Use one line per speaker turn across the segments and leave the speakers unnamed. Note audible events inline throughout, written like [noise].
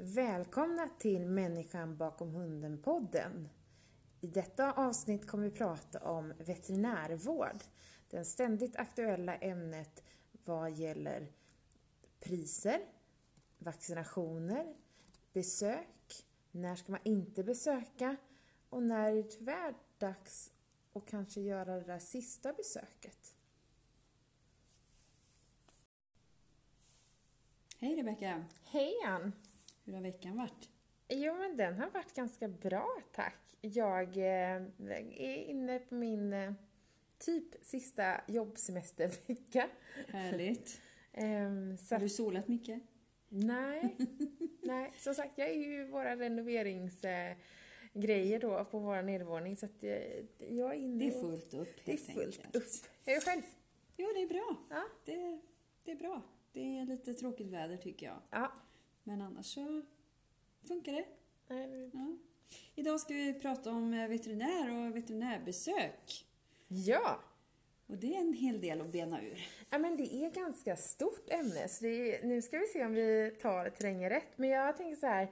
Välkomna till Människan bakom hunden-podden. I detta avsnitt kommer vi prata om veterinärvård. Det ständigt aktuella ämnet vad gäller priser, vaccinationer, besök, när ska man inte besöka och när är det tyvärr dags att kanske göra det där sista besöket.
Hej Rebecka!
Hej Ann!
Hur har veckan varit?
Jo, men den har varit ganska bra, tack. Jag eh, är inne på min eh, typ sista jobbsemestervecka.
Härligt. [laughs]
Ehm, så
Har du solat mycket?
nej, [laughs] nej, som sagt, jag är ju våra renoveringsgrejer då på vår nedervåning så att eh, jag är inne
Det är fullt upp
Det är fullt
enkelt.
upp. Är du själv?
Jo, det är bra.
Ja.
Det, det är bra. Det är lite tråkigt väder tycker jag.
Ja.
Men annars så funkar det.
Nej,
Ja. Idag ska vi prata om eh, veterinär och veterinärbesök.
Ja!
Och det är en hel del att bena ur.
Ja, men det är ganska stort ämne, så är, nu ska vi se om vi tar terrängen rätt. Men jag tänker så här,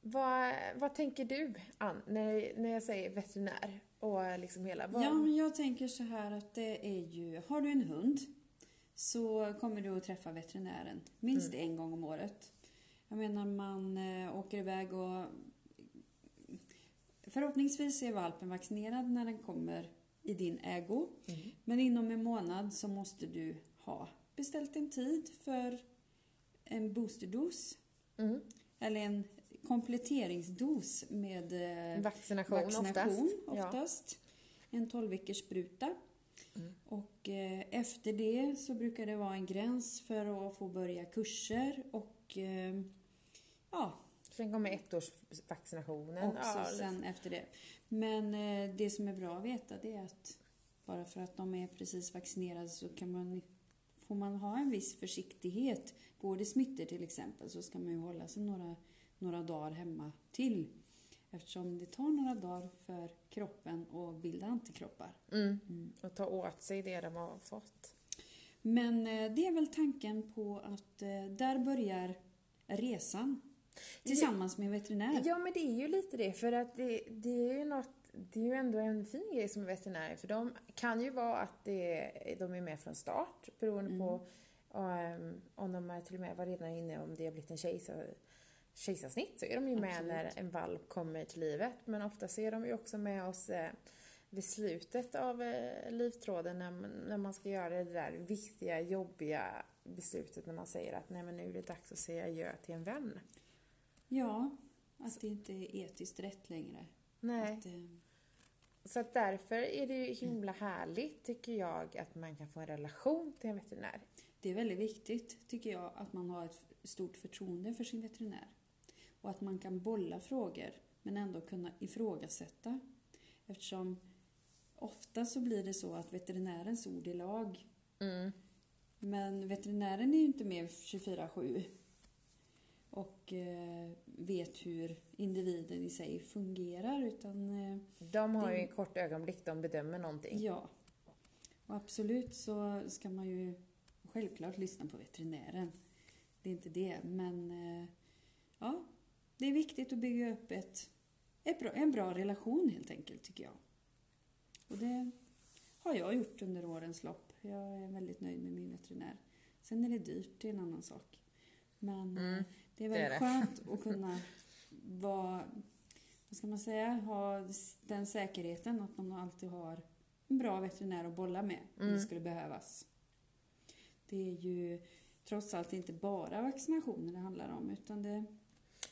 vad, vad tänker du, Ann, när, när jag säger veterinär? Och liksom hela, vad,
Ja, men jag tänker så här att det är ju... Har du en hund så kommer du att träffa veterinären minst en gång om året. Jag menar, man eh, åker iväg och... Förhoppningsvis är valpen vaccinerad när den kommer i din ägo. Men inom en månad så måste du ha beställt en tid för en boosterdos.
Mm.
Eller en kompletteringsdos med eh,
vaccination,
vaccination
oftast.
oftast. En 12 veckors spruta.
Mm.
Och eh, efter det så brukar det vara en gräns för att få börja kurser och eh, ja,
Sen kommer ettårsvaccinationen.
också
Ja,
sen efter det. Men eh, det som är bra att veta det är att bara för att de är precis vaccinerade så kan man, får man ha en viss försiktighet. Går det smittor till exempel så ska man ju hålla sig några, några dagar hemma till. Eftersom det tar några dagar för kroppen att bilda antikroppar.
mm. Och ta åt sig det de har fått.
Men eh, det är väl tanken på att eh, där börjar resan. Tillsammans med veterinär.
Ja, men det är ju lite det, för att det, det är ju något det är ju ändå en fin grej som veterinär, för de kan ju vara att det, de är med från start beroende på um, om de är till och med var redan inne om det har blivit en kejsar, kejsarsnitt så är de ju med
Absolut.
när en valp kommer till livet. Men ofta så är de ju också med oss eh, vid slutet av eh, livtråden när, man- när man ska göra det där viktiga, jobbiga beslutet när man säger att nej men nu är det dags att säga adjö till en vän.
Ja, att det inte är etiskt rätt längre.
Nej.
Att, eh,
Så att därför är det ju himla härligt, tycker jag, att man kan få en relation till en veterinär.
det är väldigt viktigt, tycker jag, att man har ett stort förtroende för sin veterinär. Och att man kan bolla frågor, men ändå kunna ifrågasätta. Eftersom ofta så blir det så att veterinärens ord är lag.
Mm.
Men veterinären är ju inte med 24-7 och eh, vet hur individen i sig fungerar. Utan eh,
De har ju
Det-
en kort ögonblick, de bedömer någonting.
ja, och absolut så ska man ju självklart lyssna på veterinären. Det är inte det, men eh, ja, det är viktigt att bygga upp ett, ett bra, en bra relation helt enkelt tycker jag. Och det har jag gjort under årens lopp. Jag är väldigt nöjd med min veterinär. Sen är det dyrt, det är en annan sak. Men
Mm,
det är
det är
väldigt
det.
skönt att kunna vara, vad ska man säga, ha den säkerheten att man alltid har en bra veterinär att bolla med om
Mm.
det skulle behövas. Det är ju trots allt inte bara vaccinationer det handlar om utan det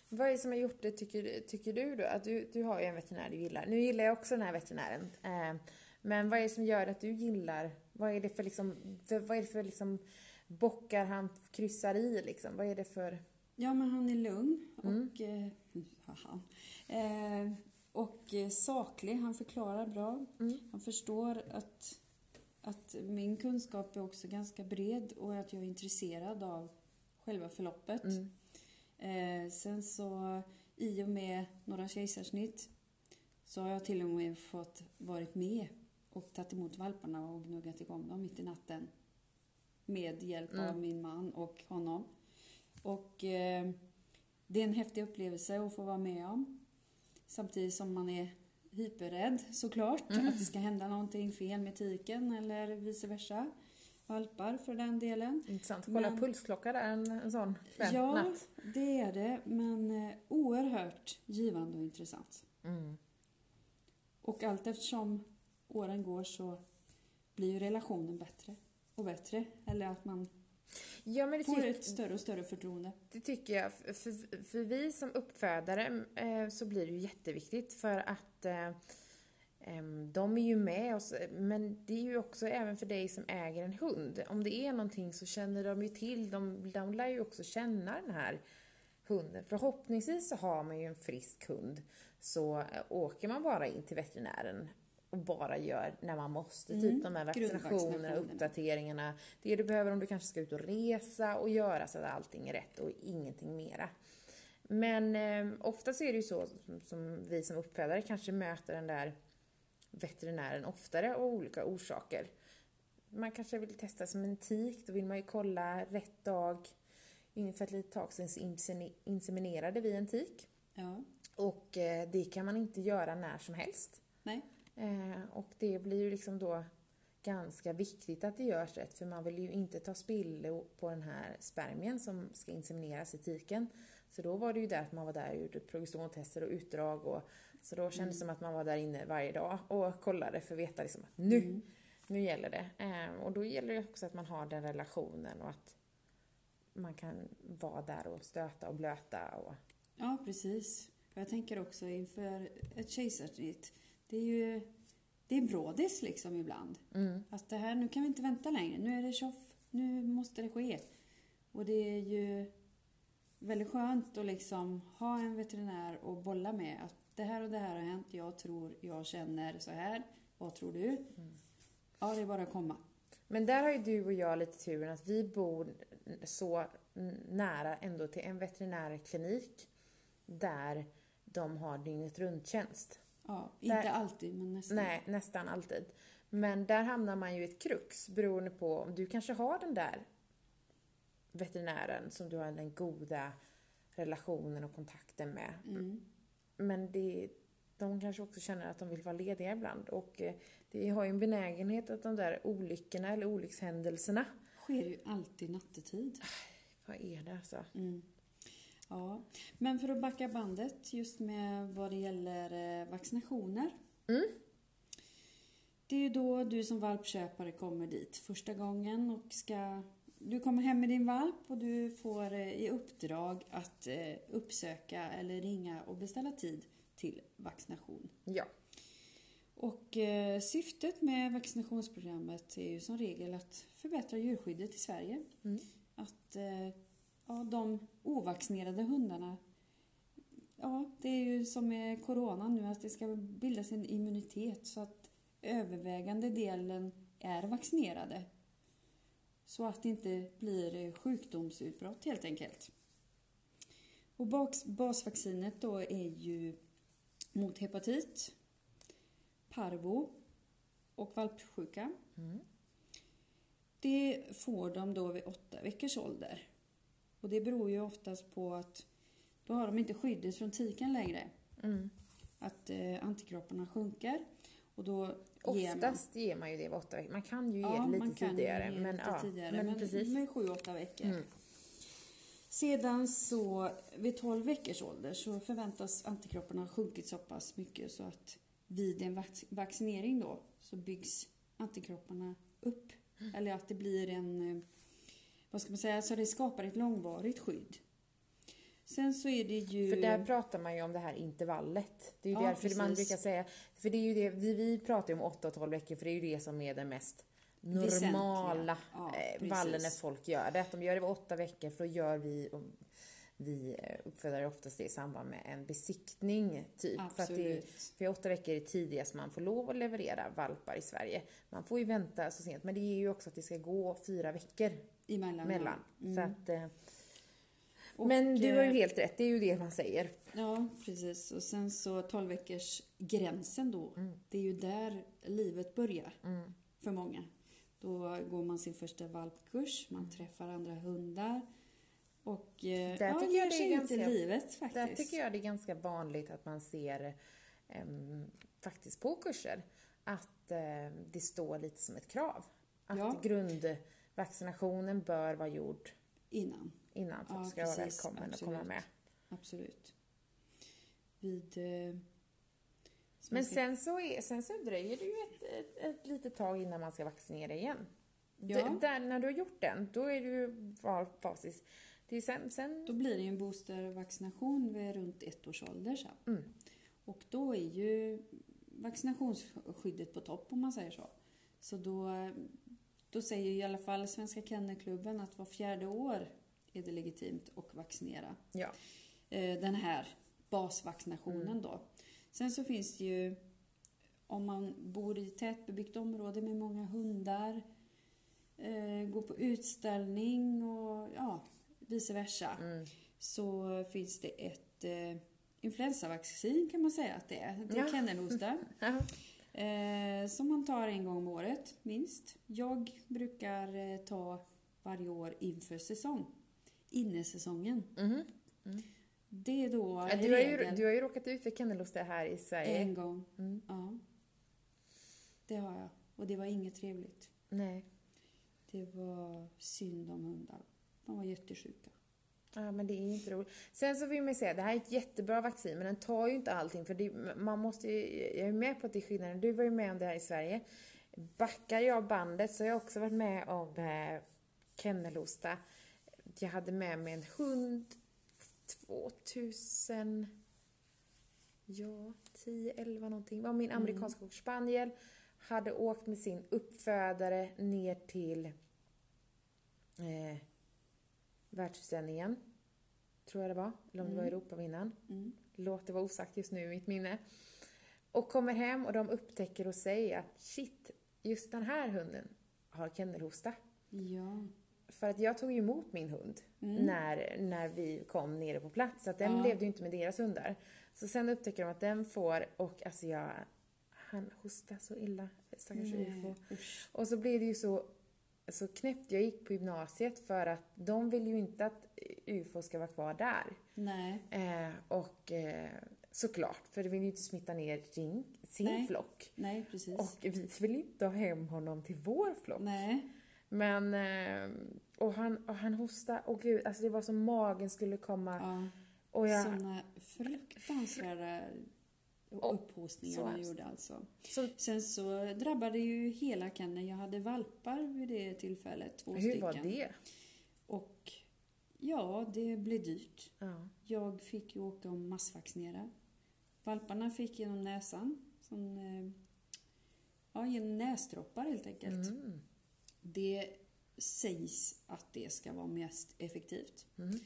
Vad är det som har gjort det, tycker, tycker du då? Att du, du har ju en veterinär du gillar. Nu gillar jag också den här veterinären. Eh, men vad är det som gör att du gillar, vad är det för liksom, för, vad är det för liksom bockar han kryssar i liksom? Vad är det för...
Ja, men han är lugn
Mm.
och, eh, [laughs] haha, eh, och eh, saklig. Han förklarar bra.
Mm.
Han förstår att, att min kunskap är också ganska bred och att jag är intresserad av själva förloppet.
Mm.
Eh, sen så i och med några kejsarsnitt så har jag till och med fått varit med och tagit emot valparna och gnuggat igång dem mitt i natten. Med hjälp av
Mm.
min man och honom. Och eh, det är en häftig upplevelse att få vara med om. Samtidigt som man är hyperrädd såklart,
Mm.
att det ska hända någonting fel med tiken eller vice versa. Valpar för den delen.
Intressant. Kolla
Men-
pulsklocka där en, en sån kväll,
Ja,
natt.
det är det, men eh, oerhört givande och intressant.
Mm.
Och allt eftersom åren går så blir ju relationen bättre och bättre. Eller att man
Ja, men det,
får ett större och större förtroende.
det tycker jag. För, för, vi som uppfödare eh, så blir det ju jätteviktigt för att eh, de är ju med oss, men det är ju också även för dig som äger en hund. Om det är någonting så känner de ju till, de, de lär ju också känna den här hunden. Förhoppningsvis så har man ju en frisk hund. Så eh, åker man bara in till veterinären och bara gör när man måste,
Mm,
typ de här vaccinationerna, uppdateringarna, det du behöver om du kanske ska ut och resa och göra så att allting är rätt och ingenting mera. Men eh, ofta så är det ju så som, som vi som uppfödare kanske möter den där veterinären oftare av olika orsaker. Man kanske vill testa som en tik, då vill man ju kolla rätt dag. För ett litet tag sedan så insemi- inseminerade vi en tik.
Ja,
Och eh, det kan man inte göra när som helst.
nej.
Eh, och det blir ju liksom då ganska viktigt att det görs rätt för man vill ju inte ta spillo på den här spermien som ska insemineras i tiken. Så då var det ju det att man var där och gjorde progesterontester och utdrag och så då kändes det som att man var där inne varje dag och kollade för att veta liksom att nu,
Mm.
nu gäller det. Eh, och då gäller det också att man har den relationen och att man kan vara där och stöta och blöta och
Ja, precis. Jag tänker också inför ett kejsarsnitt. Det är ju det är brådis liksom ibland.
mm,
Att det här, nu kan vi inte vänta längre. Nu är det tjoff. Nu måste det ske. Och det är ju väldigt skönt att liksom ha en veterinär och bolla med. Att det här och det här har hänt. Jag tror, jag känner så här. Vad tror du? Ja, det är bara att komma.
Men där har ju du och jag lite turen att vi bor så nära ändå till en veterinärklinik där de har dygnet runt-tjänst.
Ja,
Där-
inte alltid, men nästan.
Nej, nästan alltid. Men där hamnar man ju i ett krux beroende på om du kanske har den där veterinären som du har den goda relationen och kontakten med.
Mm.
Men det, de kanske också känner att de vill vara lediga ibland och eh, det har ju en benägenhet att de där olyckorna eller olyckshändelserna,
sker ju alltid nattetid.
vad är det alltså?
Mm. Ja, men för att backa bandet just med vad det gäller eh, vaccinationer.
Mm.
Det är ju då du som valpköpare kommer dit första gången och ska... Du kommer hem med din valp och du får eh, i uppdrag att eh, uppsöka eller ringa och beställa tid till vaccination.
Ja.
Och eh, syftet med vaccinationsprogrammet är ju som regel att förbättra djurskyddet i Sverige.
Mm.
Att eh, ja, de ovaccinerade hundarna, ja det är ju som med corona nu att det ska bildas en immunitet så att övervägande delen är vaccinerade. Så att det inte blir sjukdomsutbrott helt enkelt. Och bas- basvaccinet då är ju mot hepatit, parvo och valpsjuka.
Mm.
Det får de då vid åtta veckors ålder. Och det beror ju oftast på att då har de inte skyddet från tiken längre.
Mm.
Att eh, antikropparna sjunker. Och då ger man...
Oftast ger man ju det vid åtta veckor. Man kan ju ge
Ja,
det
man
lite tidigare.
ge
men,
lite
ja,
tidigare.
men,
Men,
precis.
med sju, åtta veckor.
Mm.
Sedan så vid 12 veckors ålder så förväntas antikropparna ha sjunkit så pass mycket så att vid en vac- vaccinering då så byggs antikropparna upp.
Mm.
Eller att det blir en, eh, vad ska man säga, så det skapar ett långvarigt skydd. Sen så är det ju...
För där pratar man ju om det här intervallet. Det är ju
Ja,
därför man
precis.
brukar säga, för det är ju det, vi, vi pratar ju om 8 och 12 veckor för det är ju det som är det mest normala
Ja,
eh, vallen när folk gör det. Att de gör det vid 8 veckor för då gör vi och vi eh, uppfödare oftast det i samband med en besiktning typ. För att det,
Absolut.
för åtta veckor är tidigast man får lov att leverera valpar i Sverige. Man får ju vänta så sent men det är ju också att det ska gå fyra veckor
Emellan.
mellan.
Mm.
Så att, eh,
Och,
men du har ju
eh,
helt rätt, det är ju det man säger.
Ja, precis. Och sen så 12 veckors gränsen då.
Mm.
Det är ju där livet börjar
Mm.
för många. Då går man sin första valpkurs, man träffar andra hundar Och eh,
Där
ja,
tycker jag det är ganska-
livet faktiskt.
Där tycker jag det är ganska vanligt att man ser em, faktiskt på kurser att eh, det står lite som ett krav. Att
Ja.
Grundvaccinationen bör vara gjord
Innan,
innan för att
Ja,
ska vara
precis.
välkommen att komma
Absolut.
med.
absolut. Vid... Eh,
Men sen så, är, sen så dröjer det ju ett, ett, ett litet tag innan man ska vaccinera igen.
Ja.
D- där, när du har gjort den, då är det ju fasis. Det är sen, sen
Då blir det ju en boostervaccination vid runt ett års ålder sen.
Mm.
Och då är ju vaccinationsskyddet på topp om man säger så. Så då, då säger i alla fall Svenska Kennelklubben att var fjärde år är det legitimt att vaccinera.
ja.
Eh, Den här basvaccinationen
Mm.
då. Sen så finns det ju om man bor i tätbebyggt område med många hundar, eh, går på utställning och ja, vice versa
Mm.
så finns det ett eh, influensavaccin kan man säga att det är. Det är
Ja.
kennelhosta. [laughs] Eh, som man tar en gång om året, minst. Jag brukar eh, ta varje år inför säsong. Innesäsongen.
Mhm.
Det är då
Ja, du, har ju, du har ju råkat ut för kennelhosta här i Sverige.
en gång.
Mm.
Ja. Det har jag. Och det var inget trevligt.
Nej.
Det var synd om hundarna. De var jättesjuka.
Ja, men det är inte roligt. Sen så vill man ju säga, det här är ett jättebra vaccin, men den tar ju inte allting. För det, man måste ju, jag är med på att det är skillnaden. Du var ju med om det här i Sverige. Backar jag bandet så har jag också varit med om eh, kennelhosta. Jag hade med mig en hund 2000, ja, 10, 11 någonting. Var min amerikanska cocker spaniel. Hade åkt med sin uppfödare ner till eh, världsutställningen. Tror jag det var. Eller om det var Europavinnaren.
Mm.
Låt det vara osagt just nu i mitt minne. Och kommer hem och de upptäcker och säger att shit, just den här hunden har kennelhosta.
Ja.
För att jag tog ju emot min hund när, när vi kom nere på plats. Så att den
Ja.
levde ju inte med deras hundar. Så sen upptäcker de att den får, och alltså jag, han hostar så illa, stackars UFO. Och så blev det ju så, så knäppt. Jag gick på gymnasiet för att de vill ju inte att UFO ska vara kvar där.
Nej.
Eh, och eh, såklart, för de vill ju inte smitta ner sin, sin
Nej.
flock.
Nej, precis.
Och vi vill inte ha hem honom till vår flock.
Nej.
Men, eh, och han, och han hostade, och gud, alltså det var som magen skulle komma.
Ja.
Och jag,
Sådana fruktansvärda upphostningar
så
man
hemskt.
gjorde alltså.
så,
Sen så drabbade ju hela kenneln. Jag hade valpar vid det tillfället, två
hur
stycken.
var det?
Och ja, det blev dyrt.
Ja.
Jag fick ju åka och massvaccinera. Valparna fick genom näsan, som, eh, ja, genom näsdroppar helt enkelt.
Mm.
Det sägs att det ska vara mest effektivt.
Mm.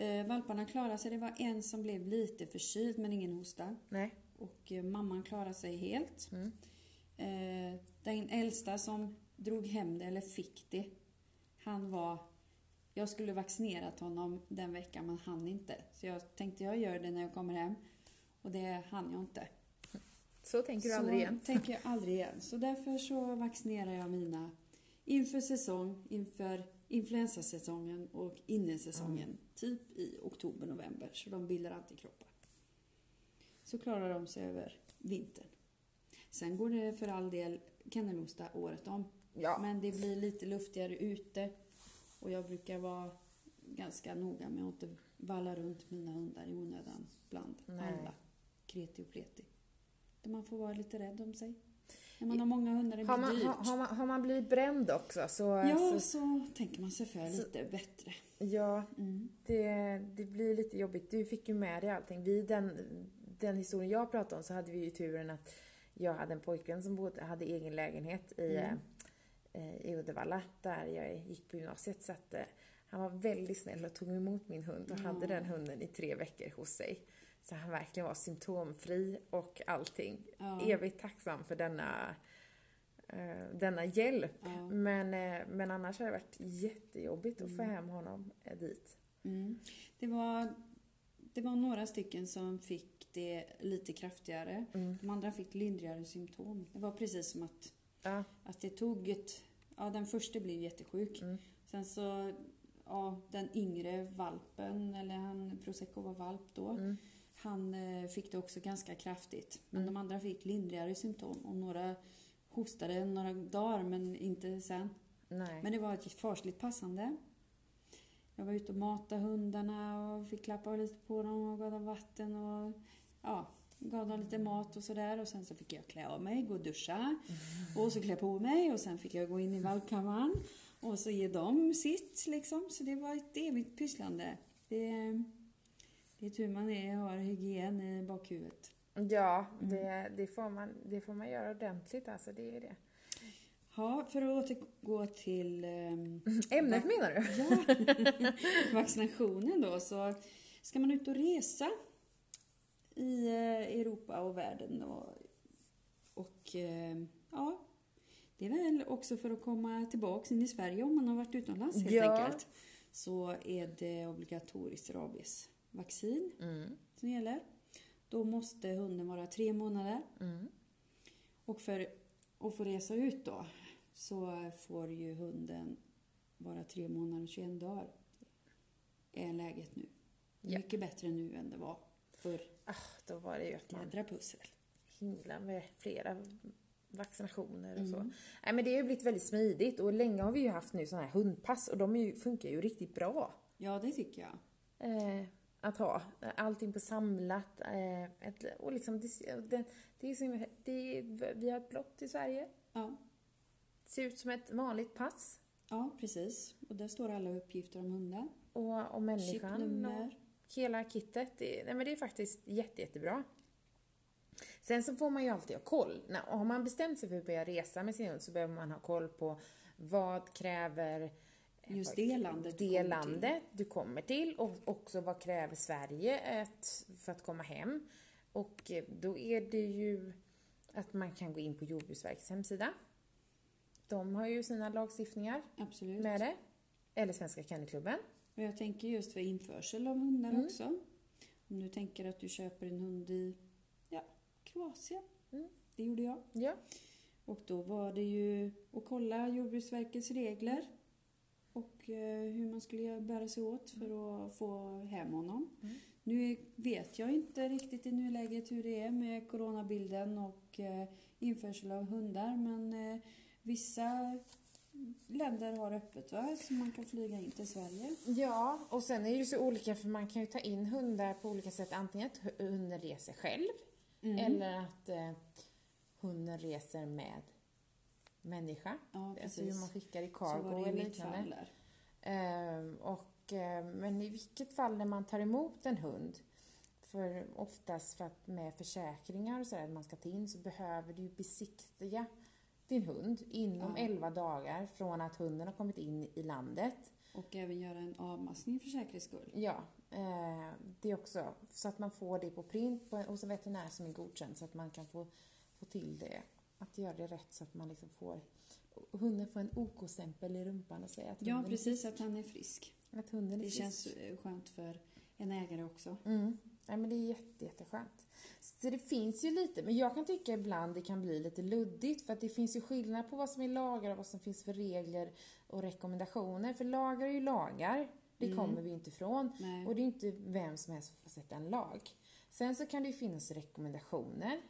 Eh, valparna klarade sig. Det var en som blev lite förkyld men ingen hosta.
Nej.
Och eh, mamman klarade sig helt.
Mm.
Eh, den äldsta som drog hem det, eller fick det, han var... Jag skulle vaccinerat honom den veckan men han inte. Så jag tänkte jag gör det när jag kommer hem. Och det hann jag inte.
Så tänker du
så
aldrig igen.
tänker jag aldrig igen. Så därför så vaccinerar jag mina inför säsong, inför influensasäsongen och innesäsongen. Typ i oktober, november. Så de bildar antikroppar. Så klarar de sig över vintern. Sen går det för all del kennelhosta året om.
Ja.
Men det blir lite luftigare ute. Och jag brukar vara ganska noga med att inte valla runt mina hundar i onödan bland
Nej.
alla kreti och pleti. Där man får vara lite rädd om sig. När man har många hundar, det blir
Har man,
dyrt.
har, har, man, har man blivit bränd också så...
ja,
så
så tänker man sig för
så-
lite bättre.
ja,
Mm.
det, det blir lite jobbigt. Du fick ju med dig allting. Vi, den, den historien jag pratade om så hade vi ju turen att jag hade en pojkvän som bodde, hade egen lägenhet i,
Mm.
eh, i Uddevalla där jag gick på gymnasiet. Så att, eh, han var väldigt snäll och tog emot min hund och
Ja.
hade den hunden i tre veckor hos sig. Så han verkligen var symptomfri och allting.
Ja.
Evigt tacksam för denna, eh, denna hjälp.
Ja.
Men, eh, men annars har det varit jättejobbigt att få hem honom eh, dit.
Mm. Det, var, det var några stycken som fick det lite kraftigare.
Mm.
De andra fick lindrigare symptom. Det var precis som att,
Ja.
att det tog ett... Ja, den första blev jättesjuk.
Mm.
Sen så ja, den yngre valpen, eller han, Prosecco var valp då,
Mm.
Han eh, fick det också ganska kraftigt. Men
Mm.
de andra fick lindrigare symptom och några hostade några dagar men inte sen.
Nej.
Men det var ett fasligt passande. Jag var ute och matade hundarna och fick klappa lite på dem och gav dem vatten och ja, gav dem lite mat och sådär. Och sen så fick jag klä av mig, gå och duscha. Och så klä på mig och sen fick jag gå in i valpkammaren och så ge dem sitt liksom. Så det var ett evigt pysslande. Det, det är tur man är, har hygien i bakhuvudet.
Ja,
Mm.
det, det, får man, det får man göra ordentligt alltså, det är det.
Ja, för att återgå till ehm, [laughs]
Ämnet menar du?
Ja, [laughs] vaccinationen då. Så ska man ut och resa i eh, Europa och världen och, och eh, ja, det är väl också för att komma tillbaks in i Sverige om man har varit utomlands helt
Ja.
enkelt. Så är det obligatoriskt rabiesvaccin
Mm.
som gäller. Då måste hunden vara tre månader.
Mm.
Och för att få resa ut då så får ju hunden vara tre månader och 21 dagar. Är läget nu.
Ja.
Mycket bättre nu än det var för
Ah, då var det ju att man
jädra pussel.
himlar med flera vaccinationer och så.
Mm.
Nej, men det har ju blivit väldigt smidigt och länge har vi ju haft nu sådana här hundpass och de ju, funkar ju riktigt bra.
Ja, det tycker jag.
eh, att ha. Allting på samlat. Eh, ett, och liksom, det, det, det är så, det, vi har ett blått i Sverige.
Ja,
Det ser ut som ett vanligt pass.
ja precis. Och där står alla uppgifter om hunden.
Och, och människan. Och hela kittet. Det, nej, men det är faktiskt jätte, jättebra. Sen så får man ju alltid ha koll. När, har man bestämt sig för att börja resa med sin hund så behöver man ha koll på vad kräver
Just det landet du
det
kommer till.
landet du kommer till och också vad kräver Sverige ett, för att komma hem. Och eh, då är det ju att man kan gå in på Jordbruksverkets hemsida. De har ju sina lagstiftningar
Absolut.
med det. Eller Svenska Kennelklubben.
Och jag tänker just för införsel av hundar
Mm.
också. Om du tänker att du köper en hund i ja, Kroatien.
Mm.
Det gjorde jag.
Ja.
Och då var det ju att kolla Jordbruksverkets regler och eh, hur man skulle bära sig åt för att få hem honom.
Mm.
Nu vet jag inte riktigt i nuläget hur det är med coronabilden och eh, införsel av hundar men eh, vissa länder har öppet va? så man kan flyga in till Sverige.
Ja, och sen är det ju så olika för man kan ju ta in hundar på olika sätt. Antingen att hu- hunden reser själv
Mm.
eller att eh, hunden reser med människa.
Ja,
Alltså hur man skickar i cargo eller liknande. Ehm, och, eh, men i vilket fall när man tar emot en hund, för oftast för att med försäkringar och sådär man ska ta in så behöver du besiktiga din hund inom
Ja.
11 dagar från att hunden har kommit in i landet.
Och även göra en avmaskning för säkerhets skull.
Ja, eh, det också. Så att man får det på print på, hos en veterinär som är godkänd så att man kan få, få till det. Att göra det rätt så att man liksom får hunden får en OK-stämpel i rumpan och säga att
Ja,
hunden,
precis. Att han är frisk.
att hunden är
Det
frisk.
känns eh, skönt för en ägare också.
Mm. Nej, men det är jätte, jätteskönt. Så det finns ju lite, men jag kan tycka ibland det kan bli lite luddigt för att det finns ju skillnad på vad som är lagar och vad som finns för regler och rekommendationer. För lagar är ju lagar, det
Mm.
kommer vi inte ifrån.
Nej.
Och det är inte vem som helst som får sätta en lag. Sen så kan det ju finnas rekommendationer,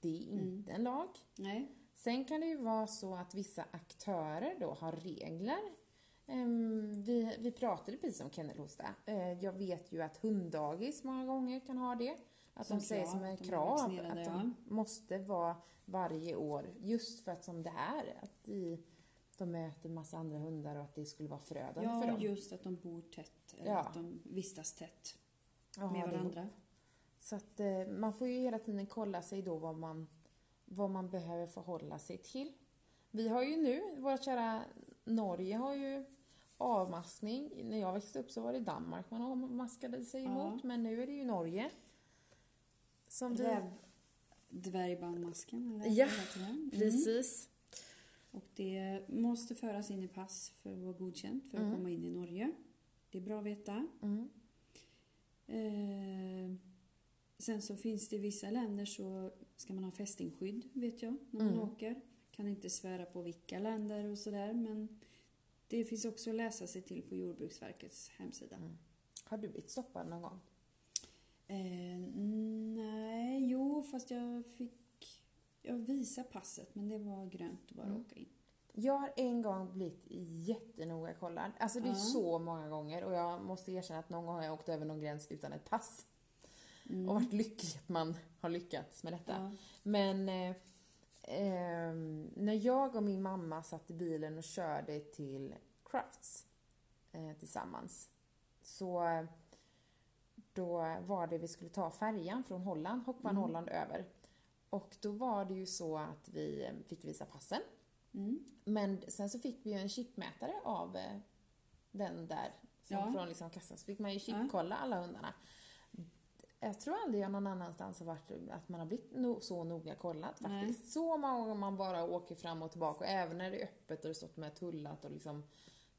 det är inte en lag.
Nej.
Sen kan det ju vara så att vissa aktörer då har regler. Ehm, Vi, vi pratade precis om kennelhosta. Eh, Jag vet ju att hunddagis många gånger kan ha det. Att
Som
de säger
krav,
som en
är
krav att de måste vara varje år. Just för att som det är, att de, de möter massa andra hundar och att det skulle vara förödande för
Ja,
dem.
just att de bor tätt. Eller
Ja.
att de vistas tätt
Ja,
med varandra.
Så att eh, man får ju hela tiden kolla sig då vad man, vad man behöver förhålla sig till. Vi har ju nu, våra kära Norge har ju avmaskning. När jag växte upp så var det Danmark man avmaskade sig
Ja.
emot, men nu är det ju Norge. Som vi...
Räv, dvärgbandmasken,
Ja?
Mm.
Precis.
Och det måste föras in i pass för att vara godkänt för att
Mm.
komma in i Norge. Det är bra att veta.
Mm.
Eh, sen så finns det i vissa länder så ska man ha fästingskydd, vet jag, när man
Mm.
åker. Kan inte svära på vilka länder och sådär, men Det finns också att läsa sig till på Jordbruksverkets hemsida.
Mm. Har du blivit stoppad någon gång?
Eh, nej, jo, fast jag fick... Jag visade passet, men det var grönt att bara
Mm.
åka in.
Jag har en gång blivit jättenoga kollad. Alltså det är
Ja.
så många gånger och jag måste erkänna att någon gång har jag åkt över någon gräns utan ett pass.
Mm.
Och varit lycklig att man har lyckats med detta.
Ja.
Men eh, ehm, när jag och min mamma satt i bilen och körde till Crafts eh, tillsammans så eh, då var det vi skulle ta färjan från Holland, Hockman
Mm.
Holland över. Och då var det ju så att vi eh, fick visa passen.
Mm.
Men sen så fick vi ju en chipmätare av eh, den där som
Ja.
från liksom kassan. Så fick man ju chipkolla alla hundarna. Jag tror aldrig jag någon annanstans har varit att man har blivit no så noga kollat
Nej.
faktiskt. Så många gånger man bara åker fram och tillbaka och även när det är öppet och det stått med tullat och liksom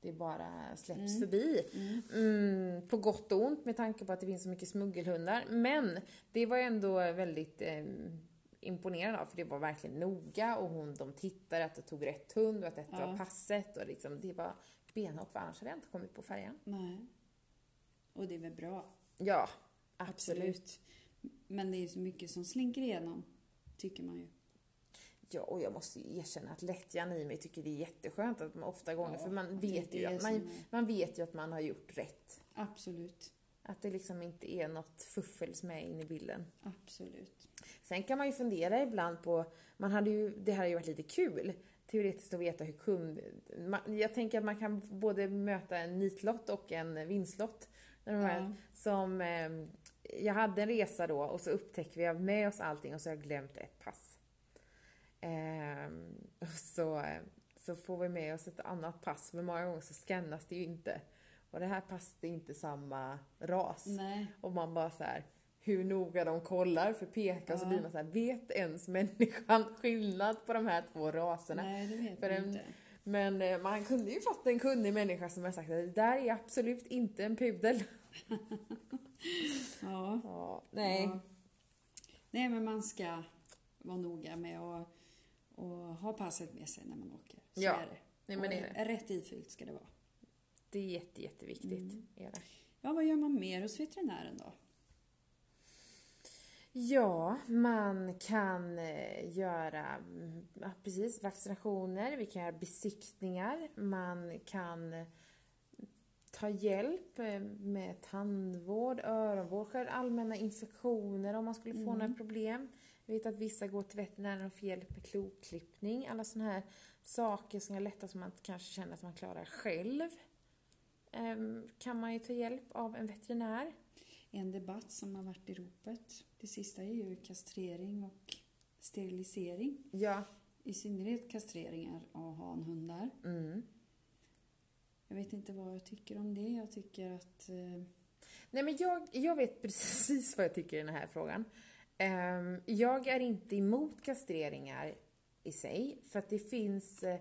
det bara släpps
Mm.
förbi.
Mm.
Mm, på gott och ont med tanke på att det finns så mycket smuggelhundar. Men det var jag ändå väldigt eh, imponerad av för det var verkligen noga och hon, de tittade att det tog rätt hund och att detta
Ja.
var passet och liksom det var benhårt för annars hade jag inte kommit på färjan.
Nej. Och det är väl bra.
Ja, absolut.
Men det är så mycket som slinker igenom, tycker man ju.
Ja, och jag måste ju erkänna att lättjan i mig tycker det är jätteskönt att man ofta gånger,
Ja,
för man vet, ju att man,
är-
man vet ju att man har gjort rätt.
Absolut.
Att det liksom inte är något fuffels med in i bilden.
Absolut.
Sen kan man ju fundera ibland på, man hade ju, det hade ju varit lite kul teoretiskt att veta hur kund... Man, jag tänker att man kan både möta en nitlott och en vinstlott. När de här,
Ja.
Som, eh, jag hade en resa då och så upptäckte vi att med oss allting och så har jag glömt ett pass. Ehm, och så, så får vi med oss ett annat pass, men många gånger så scannas det ju inte. Och det här passet är inte samma ras.
Nej.
Och man bara så här, hur noga de kollar för peka och så
Ja.
blir man så här, vet ens människan [laughs] skillnad på de här två raserna?
Nej, det vet
För
man
en-
inte.
Men eh, man kunde ju fått en kunnig människa som har sagt att det där är absolut inte en pudel. [laughs]
Ja.
Ja, nej.
Ja. Nej, men man ska vara noga med att och ha passet med sig när man åker. Så
Ja,
är det.
nej men det är, det.
Rätt ifyllt ska det vara.
det är jätte, jätteviktigt.
Mm.
Är det.
Ja, vad gör man mer hos veterinären då?
Ja, man kan eh, göra mm, precis, vaccinationer, vi kan göra besiktningar, man kan eh, ta hjälp eh, med tandvård, öronvård, allmänna infektioner om man skulle få
Mm.
några problem. Jag vet att vissa går till veterinären och får hjälp med kloklippning, alla sådana här saker som är lätta som man kanske känner att man klarar själv. Ehm, Kan man ju ta hjälp av en veterinär.
En debatt som har varit i ropet. Det sista är ju kastrering och sterilisering.
Ja.
I synnerhet kastreringar av hanhundar.
Mm.
Jag vet inte vad jag tycker om det. Jag tycker att... Eh,
Nej men jag, jag vet [laughs] precis vad jag tycker i den här frågan. Ehm, jag är inte emot kastreringar i sig, för att det finns eh,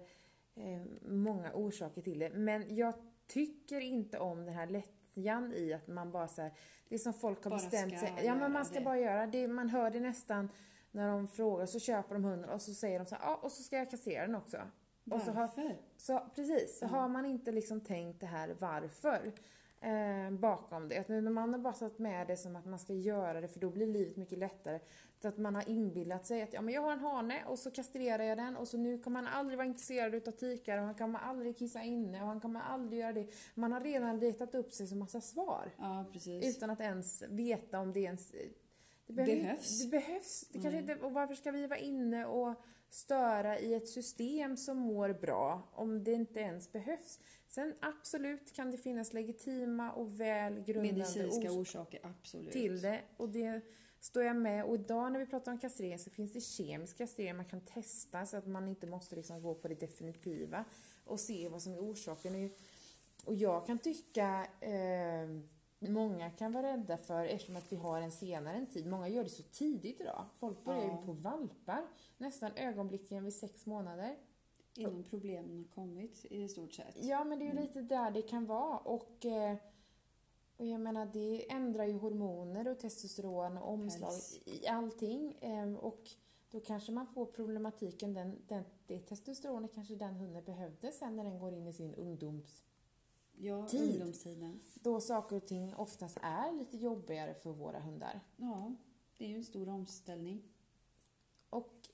eh, många orsaker till det. Men jag tycker inte om den här lättjan i att man bara så här, det är som folk har
Bara
bestämt sig. Ja men man ska
det.
bara göra det. Man hör det nästan när de frågar, så köper de hunden och så säger de så ja och så ska jag kastrera den också. Och så har,
varför?
så precis, så
Ja.
har man inte liksom tänkt det här varför eh, bakom det. Att nu när man har bara tagit med det som att man ska göra det för då blir livet mycket lättare. Så att man har inbillat sig att ja, men jag har en hane och så kastrerar jag den och så nu kommer han aldrig vara intresserad utav tikar och han kommer aldrig kissa inne och han kommer aldrig göra det. Man har redan letat upp sig så massa svar.
Ja, precis.
Utan att ens veta om det ens det
Behövs.
Det behövs. Det kanske
Nej.
inte, och varför ska vi vara inne och störa i ett system som mår bra om det inte ens behövs? Sen absolut kan det finnas legitima och väl grundade
Medicinska
ors-
orsaker, absolut.
till det. Och det står jag med. Och idag när vi pratar om kastrering så finns det kemisk kastrering man kan testa så att man inte måste liksom gå på det definitiva och se vad som är orsaken. Och jag kan tycka eh, många kan vara rädda för, eftersom att vi har en senare en tid, många gör det så tidigt idag. Folk börjar
Ja.
ju på valpar, nästan ögonblickligen vid sex månader.
Innan problemen har kommit i stort sett.
Ja, men det är ju
Mm.
lite där det kan vara. Och, eh, och jag menar, det ändrar ju hormoner och testosteron och omslag
Päls.
i allting. Eh, och då kanske man får problematiken, den, den, det testosteronet kanske den hunden behövde sen när den går in i sin ungdoms...
Ja,
Tid.
ungdomstiden.
Då saker och ting oftast är lite jobbigare för våra hundar.
Ja, det är ju en stor omställning.
Och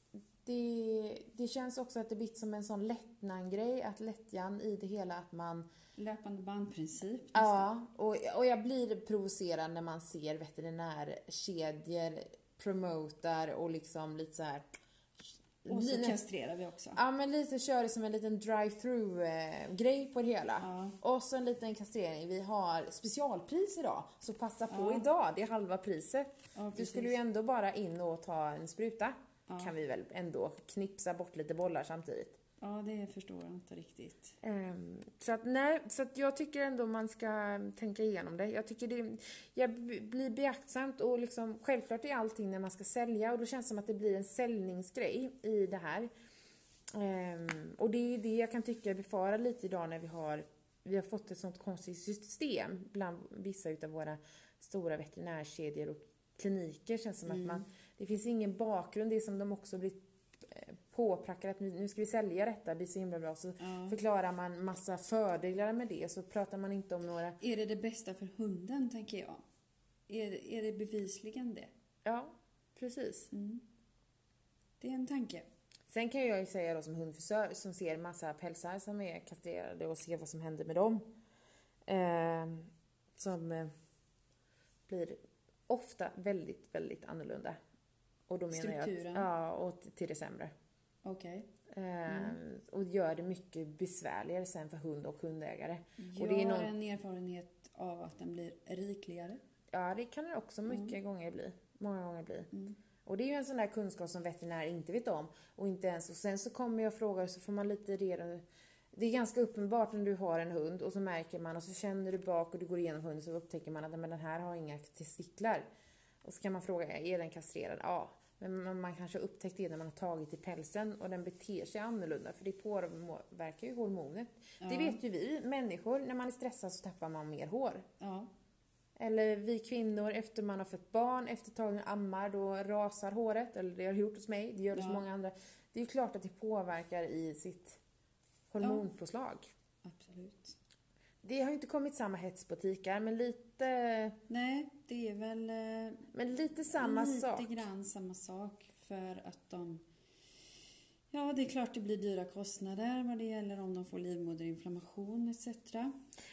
det, det känns också att det blivit som en sån lättnad-grej, att lättjan i det hela att man...
Löpande bandprincip. nästan.
Ja, och, och jag blir provocerad när man ser veterinärkedjor promotar och liksom lite så här...
Och så kastrerar vi också.
Ja, men lite kör det som en liten drive-through eh, grej på det hela.
Ja.
Och så en liten kastrering. Vi har specialpris idag, så passa på
Ja.
idag. Det är halva priset.
Ja,
Du skulle ju ändå bara in och ta en spruta.
Ja.
Kan vi väl ändå knipsa bort lite bollar samtidigt.
Ja, det förstår jag inte riktigt.
Ehm, så att nej, så att jag tycker ändå man ska tänka igenom det. Jag tycker det, jag blir beaktsamt och liksom, självklart är allting när man ska sälja och då känns det som att det blir en säljningsgrej i det här. Ehm, och det är det jag kan tycka befarar lite idag när vi har, vi har fått ett sånt konstigt system bland vissa utav våra stora veterinärkedjor och kliniker. Känns som att man, det finns ingen bakgrund, det är som de också blir eh, påprackade att nu ska vi sälja detta, det blir så himla bra. Så
Ja.
förklarar man massa fördelar med det så pratar man inte om några,
Är det det bästa för hunden, tänker jag? Är, är det bevisligen det?
ja precis.
Mm. Det är en tanke.
Sen kan jag ju säga då som hundfrisör som ser massa pälsar som är kastrerade och ser vad som händer med dem. Eh, som eh, blir ofta väldigt, väldigt annorlunda. Och då menar jag
Strukturen.
att, ja, och till det sämre.
Okej.
Eh, Och gör det mycket besvärligare sen för hund och hundägare.
Jag
Och det är
har
någon-
en erfarenhet av att den blir rikligare.
Ja, det kan det också mycket gånger bli. Många gånger bli. Och det är ju en sån där kunskap som veterinär inte vet om. Och inte ens, och sen så kommer jag och frågar så får man lite redan det är ganska uppenbart när du har en hund och så märker man och så känner du bak och du går igenom hunden så upptäcker man att men den här har inga testiklar. Och så kan man fråga, är den kastrerad? Ja. Men man, kanske har upptäckt det när man har tagit i pälsen och den beter sig annorlunda för det påverkar ju hormonet. Det
Ja.
vet ju vi människor, när man är stressad så tappar man mer hår.
Ja.
Eller vi kvinnor efter man har fött barn, efter ett tag när ammar, då rasar håret. Eller det har det gjort hos mig, det gör det hos
Ja.
många andra. Det är ju klart att det påverkar i sitt hormonpåslag.
Absolut.
Det har inte kommit samma hets på tikar, men lite,
Nej, det är väl eh,
men lite samma
lite
sak.
grann samma sak. För att de... Ja, det är klart det blir dyra kostnader vad det gäller om de får livmoderinflammation etc.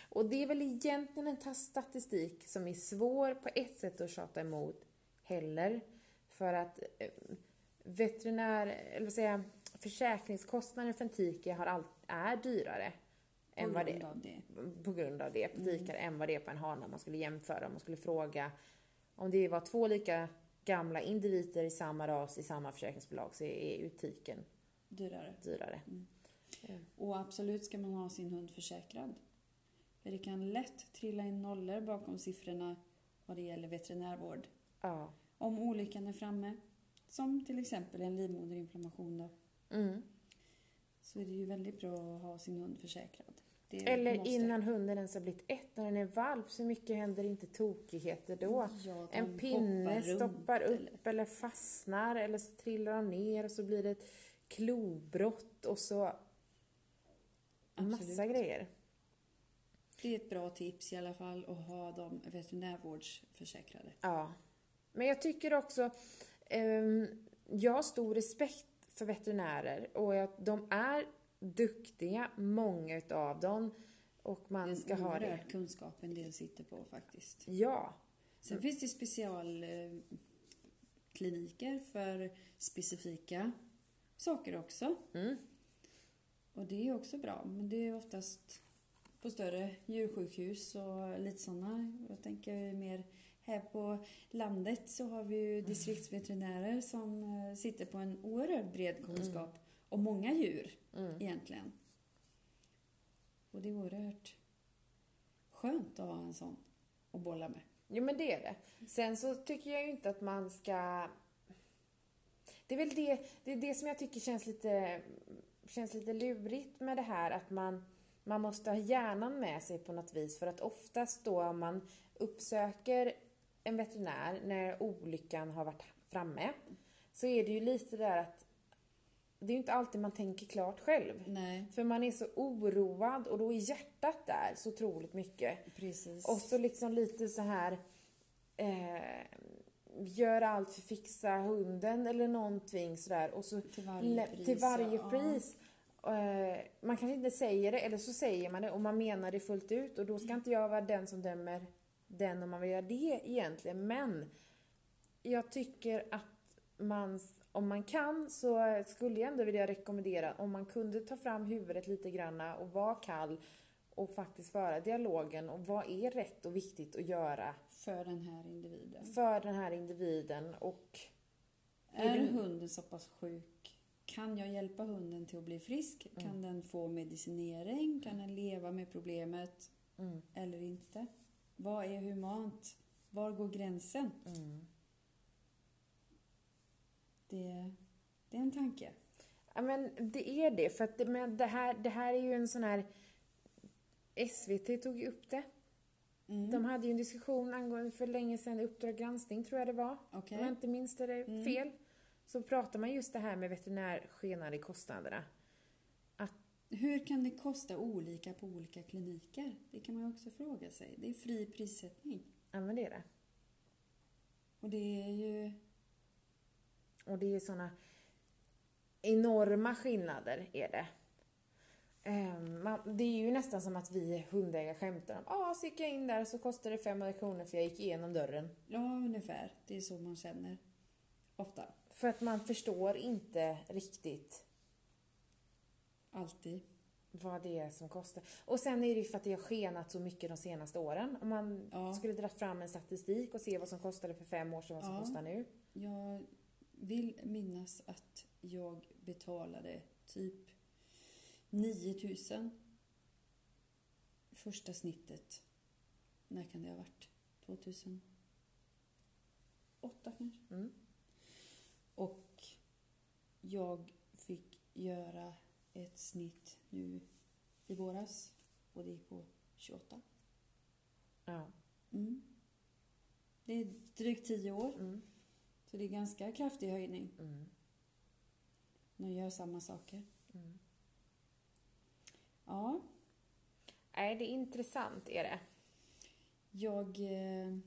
Och det är väl egentligen en ta- statistik som är svår på ett sätt att tjata emot heller. För att eh, veterinär, eller vad säger jag, försäkringskostnader för en har all, är dyrare än vad det
det.
på grund av det, på tikar, än vad det är på en hane. Man skulle jämföra, man skulle fråga om det var två lika gamla individer i samma ras i samma försäkringsbolag så är ju tiken
Dyrare.
dyrare.
Och absolut ska man ha sin hund försäkrad. För det kan lätt trilla in nollor bakom siffrorna vad det gäller veterinärvård.
Ja.
Om olyckan är framme, som till exempel en livmoderinflammation då,
Mm.
så är det ju väldigt bra att ha sin hund försäkrad.
Eller
måste.
innan hunden ens har blivit ett, när den är valp, så mycket händer inte tokigheter då.
Ja,
En pinne stoppar upp
eller-
eller... fastnar eller så trillar de ner och så blir det ett klobrott och så massa
Absolut.
grejer.
Det är ett bra tips i alla fall att ha dem veterinärvårdsförsäkrade.
Ja. Men jag tycker också, ehm, jag har stor respekt för veterinärer och jag, de är duktiga, många utav dem. Och man
Det
ska ha det.
kunskap en del sitter på faktiskt.
Ja.
Sen finns det specialkliniker för specifika saker också.
Mm.
Och det är också bra, men det är oftast på större djursjukhus och lite sådana. Jag tänker mer här på landet så har vi ju distriktsveterinärer som eh, sitter på en oerhört bred kunskap om många djur
Mm.
egentligen. Och det är oerhört skönt att ha en sån att bolla med.
Jo men det är det. Sen så tycker jag ju inte att man ska... Det är väl det, det, är det som jag tycker känns lite, känns lite lurigt med det här att man, man måste ha hjärnan med sig på något vis för att oftast då om man uppsöker en veterinär när olyckan har varit framme så är det ju lite där att det är ju inte alltid man tänker klart själv.
Nej,
För man är så oroad och då är hjärtat där så otroligt mycket.
precis.
Och så liksom lite så här eh, gör allt för att fixa hunden eller någonting sådär och så
till varje pris.
till varje
ja.
pris. Eh, man kanske inte säger det eller så säger man det och man menar det fullt ut och då ska inte jag vara den som dömer den om man vill göra det egentligen men jag tycker att man, om man kan så skulle jag ändå vilja rekommendera om man kunde ta fram huvudet lite granna och vara kall och faktiskt föra dialogen och vad är rätt och viktigt att göra
För den här individen.
för den här individen och
Är
det-
hunden så pass sjuk? Kan jag hjälpa hunden till att bli frisk?
Mm.
Kan den få medicinering? Kan den leva med problemet
mm,
eller inte? Vad är humant? Var går gränsen?
mm.
Det, det är en tanke.
Ja men det är det för att det, men det, här, det här är ju en sån här SVT tog ju upp det.
Mm.
De hade ju en diskussion angående för länge sedan, Uppdrag granskning tror jag det var.
Okej.
Om jag inte minns det är
Mm.
fel. Så pratar man just det här med veterinärskenade kostnaderna.
Hur kan det kosta olika på olika kliniker? Det kan man ju också fråga sig. Det är fri prissättning.
Ja men det är det.
Och det är ju...
Och det är såna enorma skillnader är det. Ehm, det är ju nästan som att vi hundägare skämtar om Ja, så gick jag in där så kostade det 500 kronor för jag gick igenom dörren.
Ja, ungefär. Det är så man känner. Ofta.
För att man förstår inte riktigt
Alltid.
vad det är som kostar. Och sen är det ju för att det har skenat så mycket de senaste åren. Om man
Ja.
skulle dra fram en statistik och se vad som kostade för fem år sedan och vad som
Ja.
kostar nu.
Jag vill minnas att jag betalade typ 9000 första snittet. När kan det ha varit? 2008 kanske?
Mm.
Och jag fick göra ett snitt nu i våras och det gick på 28.
Ja.
Mm. Det är drygt 10 år,
Mm.
Så det är ganska kraftig höjning.
Mm.
De gör samma saker.
Mm.
Ja,
Nej, det är intressant är det.
jag, eh,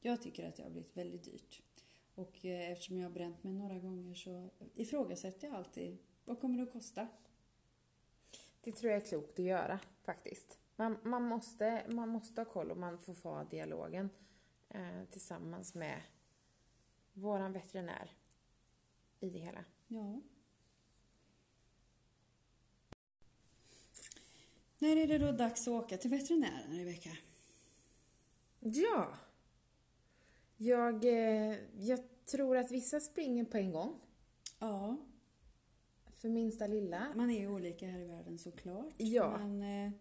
jag tycker att det har blivit väldigt dyrt. Och eh, eftersom jag har bränt mig några gånger så ifrågasätter jag alltid vad kommer det att kosta?
Det tror jag är klokt att göra faktiskt. Man, man, måste, man måste ha koll och man får få dialogen eh, tillsammans med våran veterinär i det hela.
Ja. När är det då dags att åka till veterinären, Rebecka?
Ja. Jag, eh, jag tror att vissa springer på en gång.
Ja,
För minsta lilla.
man är ju olika här i världen såklart.
Ja.
Men eh,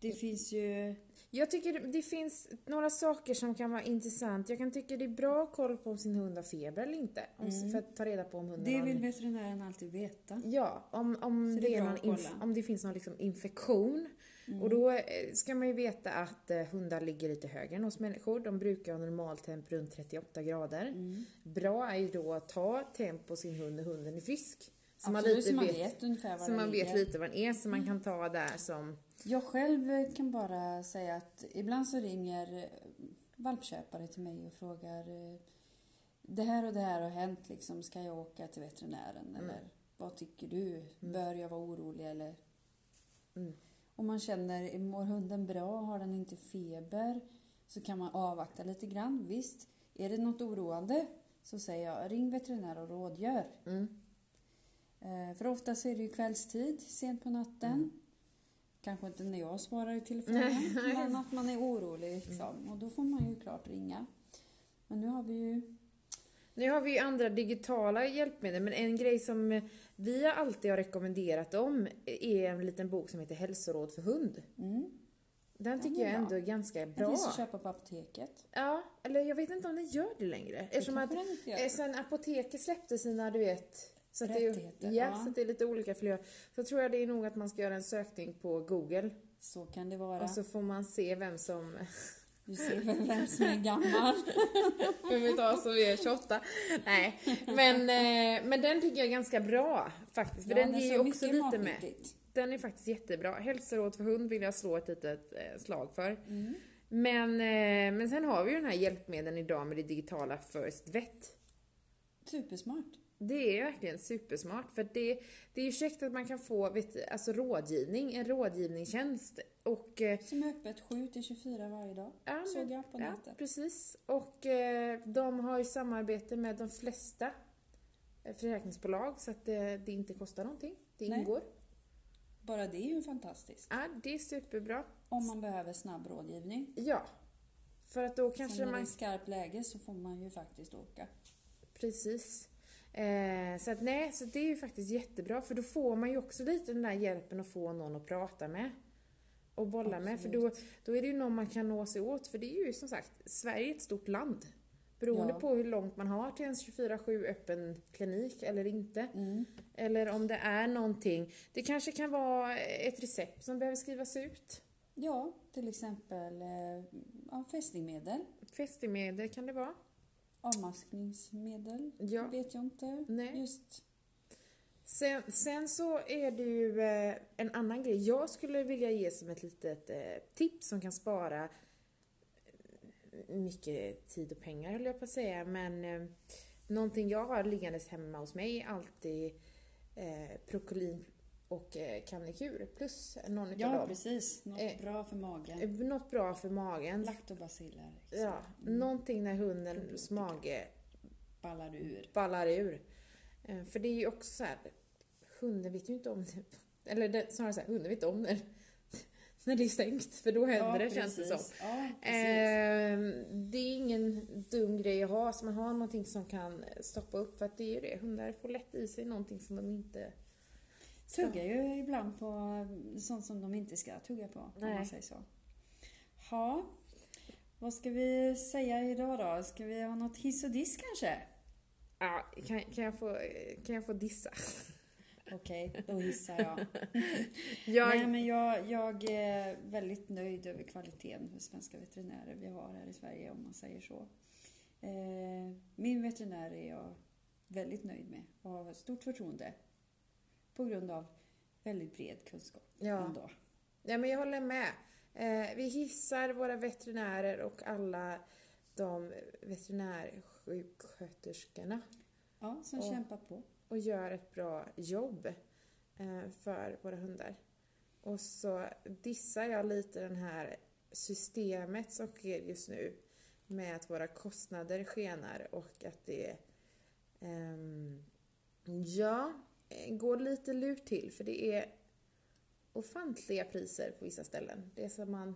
det finns ju...
Jag tycker det- finns några saker som kan vara intressant. Jag kan tycka det är bra att kolla på om sin hund har feber eller inte. Om,
Mm.
För att ta reda på om hunden
Det
har
vill
en-
veterinären alltid veta.
Ja, om, om, det
det är
någon inf- om det finns någon liksom infektion.
Mm.
Och då eh, ska man ju veta att eh, hundar ligger lite högre än hos människor. De brukar ha normaltemp runt 38 grader.
Mm.
Bra är ju då att ta temp på sin hund när hunden är frisk. Så man,
Absolut,
lite
så man
vet,
vet ungefär vad
så man vet
ligger. Mm.
lite vad den är, så man kan ta där som...
Jag själv kan bara säga att ibland så ringer valpköpare till mig och frågar eh, det här och det här har hänt, liksom, ska jag åka till veterinären?
Mm.
Eller vad tycker du? Bör jag vara orolig eller?
Mm.
Om man känner, mår hunden bra? Har den inte feber? Så kan man avvakta lite grann. Visst, är det något oroande så säger jag ring veterinär och rådgör.
Mm.
Eh, För ofta så är det ju kvällstid, sent på natten.
Mm.
Kanske inte när jag svarar i [laughs] telefonen, men att man är orolig. Liksom. Och då får man ju klart ringa. Men nu har vi ju...
Nu har vi ju andra digitala hjälpmedel, men en grej som vi alltid har rekommenderat om är en liten bok som heter Hälsoråd för hund.
Mm,
Den tycker jag ändå är ganska
den
bra.
finns att köpa på apoteket.
Ja, eller jag vet inte om den gör det längre. Eftersom att
den gör.
eh, sen apoteket släppte sina, du vet, så att det, är-
Rättigheter,
ja,
ja.
så det är lite olika flöden. Så tror jag det är nog att man ska göra en sökning på Google
Så kan det vara.
och så får man se vem som
Du ser väl vem som är gammal? [laughs]
Vem vet vad som är 28? Nej, men, eh, men den tycker jag är ganska bra faktiskt. För
Ja,
den ger ju också lite med. Den är faktiskt jättebra. Hälsoråd för hund vill jag slå ett litet eh, slag för.
Mm.
Men, eh, men sen har vi ju den här hjälpmedlen idag med det digitala First Vet.
Supersmart.
Det är verkligen supersmart för det, det är ju käckt att man kan få vet, alltså rådgivning, en rådgivningstjänst. Och, eh,
Som är öppet 7 till 24 varje dag.
ja,
Såg jag på
ja,
nätet.
precis. Och eh, de har ju samarbete med de flesta eh, försäkringsbolag så att det, det inte kostar någonting. Det
Nej.
ingår.
Bara det är ju fantastiskt.
Ja, det är superbra.
Om man behöver snabb rådgivning.
Ja. För att då kanske
Sen när det
man
är skarpt läge så får man ju faktiskt åka.
Precis. Eh, så att nej, så det är ju faktiskt jättebra för då får man ju också lite den där hjälpen att få någon att prata med. Och bolla med, för då, då är det ju någon man kan nå sig åt. För det är ju som sagt, Sverige är ett stort land. Beroende
Ja.
på hur långt man har till en 24-7 öppen klinik eller inte.
Mm.
Eller om det är någonting. Det kanske kan vara ett recept som behöver skrivas ut.
Ja, till exempel eh, ja, fästingmedel,
Fästemedel kan det vara.
Avmaskningsmedel,
Ja.
vet jag inte.
Nej.
Just
Sen, sen så är det ju eh, en annan grej. Jag skulle vilja ge som ett litet eh, tips som kan spara eh, mycket tid och pengar höll jag på att säga. Men eh, någonting jag har liggandes hemma hos mig är alltid eh, Procolin och eh, Camnekur plus någon
Ja, precis. Något
Eh,
bra för magen.
Eh, Något bra för magen.
Lactobaciller.
Ja,
Mm.
någonting när hundens mage
Ballar ur.
ballar ur. Eh, För det är ju också så här, hunden vet ju inte om det. Eller det, snarare så här, hunden vet om när, [laughs] när det är stängt. För då händer det känns det som.
precis. Ja, precis.
Ehm, det är ingen dum grej att ha, så man har någonting som kan stoppa upp. För att det är ju det, hundar får lätt i sig någonting som de inte.
Tuggar ju ibland på sånt som de inte ska tugga på, om
Nej.
man säger så. Ja, vad ska vi säga idag då? Ska vi ha något hiss och diss kanske?
Ja, kan, kan, jag få, kan jag få dissa?
Okej, då hissar jag. [laughs]
Jag,
Nej, men jag, jag är väldigt nöjd över kvaliteten hos svenska veterinärer vi har här i Sverige, om man säger så. Eh, min veterinär är jag väldigt nöjd med och har stort förtroende på grund av väldigt bred kunskap
ja.
ändå.
Ja, men jag håller med. Eh, vi hissar våra veterinärer och alla de veterinärsjuksköterskorna
Ja, som
Och-
kämpar på.
och gör ett bra jobb eh, för våra hundar. Och så dissar jag lite den här systemet som sker just nu med att våra kostnader skenar och att det ehm, ja, eh, går lite lurt till för det är ofantliga priser på vissa ställen. Det är som man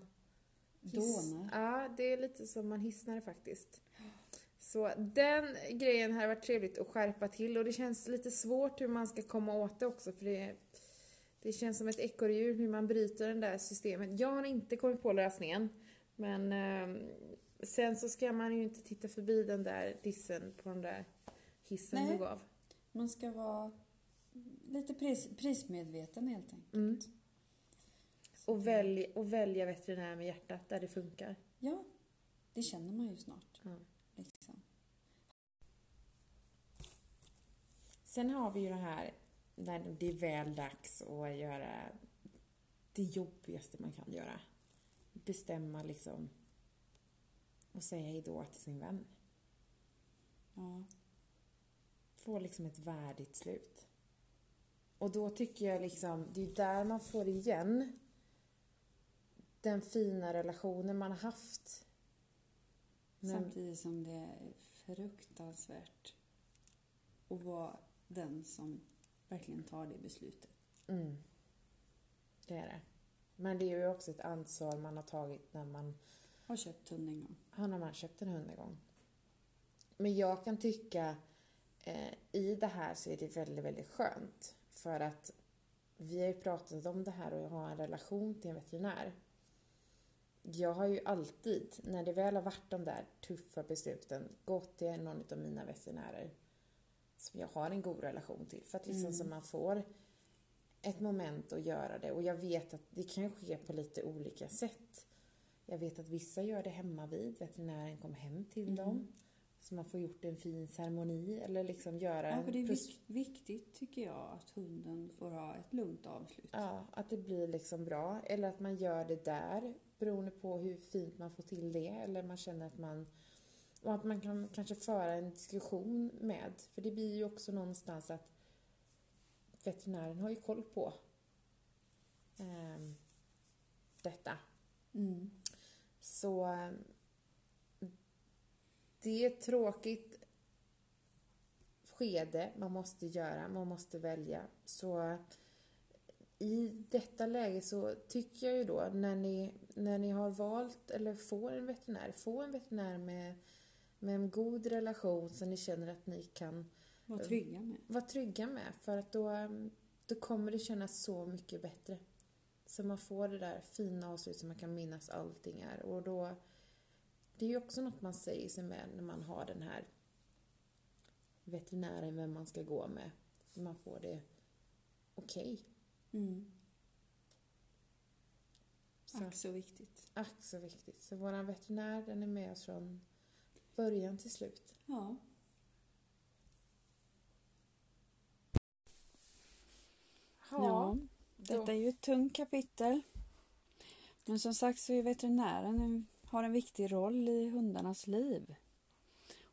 Dånar.
Ja, det är lite som man hissnar faktiskt. Så den grejen hade varit trevligt att skärpa till och det känns lite svårt hur man ska komma åt det också för det, det känns som ett ekorrhjul hur man bryter den där systemet. Jag har inte kommit på lösningen men eh, sen så ska man ju inte titta förbi den där dissen på den där hissen
Nej.
du gav.
Man ska vara lite pris, prismedveten helt enkelt.
Mm. Och, välj, och välja veterinär med hjärtat där det funkar.
Ja, det känner man ju snart.
Ja.
Liksom.
Sen har vi ju det här när det är väl dags att göra det jobbigaste man kan göra. Bestämma liksom och säga hejdå till sin vän.
Ja.
Få liksom ett värdigt slut. Och då tycker jag liksom, det är där man får igen den fina relationen man har haft.
Samtidigt som det är fruktansvärt att vara den som verkligen tar det beslutet.
mm, det är det. Men det är ju också ett ansvar man har tagit när man
Har köpt hund en gång.
har när man köpt en hund en gång. Men jag kan tycka eh, i det här så är det väldigt, väldigt skönt. För att vi har ju pratat om det här och ha en relation till en veterinär. Jag har ju alltid, när det väl har varit de där tuffa besluten, gått till någon av mina veterinärer som jag har en god relation till. För att liksom
Mm.
så man får ett moment att göra det. Och jag vet att det kan ske på lite olika sätt. Jag vet att vissa gör det hemma vid, veterinären kommer hem till
Mm.
dem. Så man får gjort en fin ceremoni eller liksom göra
Ja,
en
för det är vik- viktigt tycker jag att hunden får ha ett lugnt avslut.
Ja, att det blir liksom bra. Eller att man gör det där beroende på hur fint man får till det. Eller man känner att man... Och att man kan kanske föra en diskussion med. För det blir ju också någonstans att veterinären har ju koll på ehm, detta.
Mm.
Så eh, det är ett tråkigt skede man måste göra, man måste välja. Så i detta läge så tycker jag ju då när ni, när ni har valt eller får en veterinär, få en veterinär med, med en god relation så ni känner att ni kan
Var trygga med.
vara trygga med. För att då, då kommer det kännas så mycket bättre. Så man får det där fina avslutet som man kan minnas allting är. Och då, det är ju också något man säger sig med när man har den här veterinären, vem man ska gå med. Så man får det okej.
Mm.
Så,
Ack så viktigt.
ack så viktigt. Så våran veterinär, den är med oss från början till slut.
Ja. Ja, detta är ju ett tungt kapitel. Men som sagt så är veterinären en, har en viktig roll i hundarnas liv.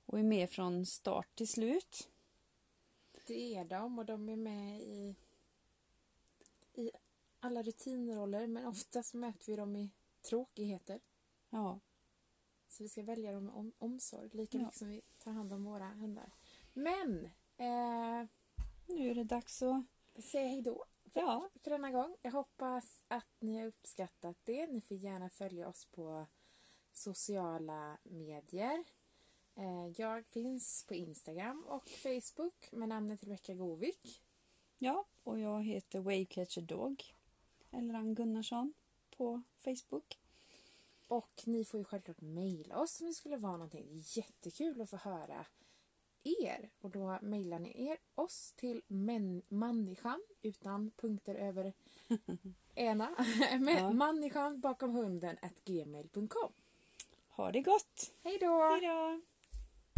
Och är med från start till slut.
Det är de och de är med i, i alla rutinroller men oftast möter vi dem i tråkigheter.
Ja,
Så vi ska välja dem med om, omsorg lika
Ja.
mycket som vi tar hand om våra hundar. Men, eh,
nu är det dags att...
säg hej då
Ja,
för denna gång. Jag hoppas att ni har uppskattat det. Ni får gärna följa oss på sociala medier. Eh, jag finns på Instagram och Facebook med namnet Rebecka Govik.
ja, och jag heter Wavecatcher Dog. Ann Gunnarsson på Facebook.
Och ni får ju självklart mejla oss om det skulle vara någonting. Jättekul att få höra er. Och då mejlar ni er oss till men, människan utan punkter över [laughs] ena. [laughs] Men
Ja.
Människan bakom hunden at gmail.com.
Ha det gott! Hej då!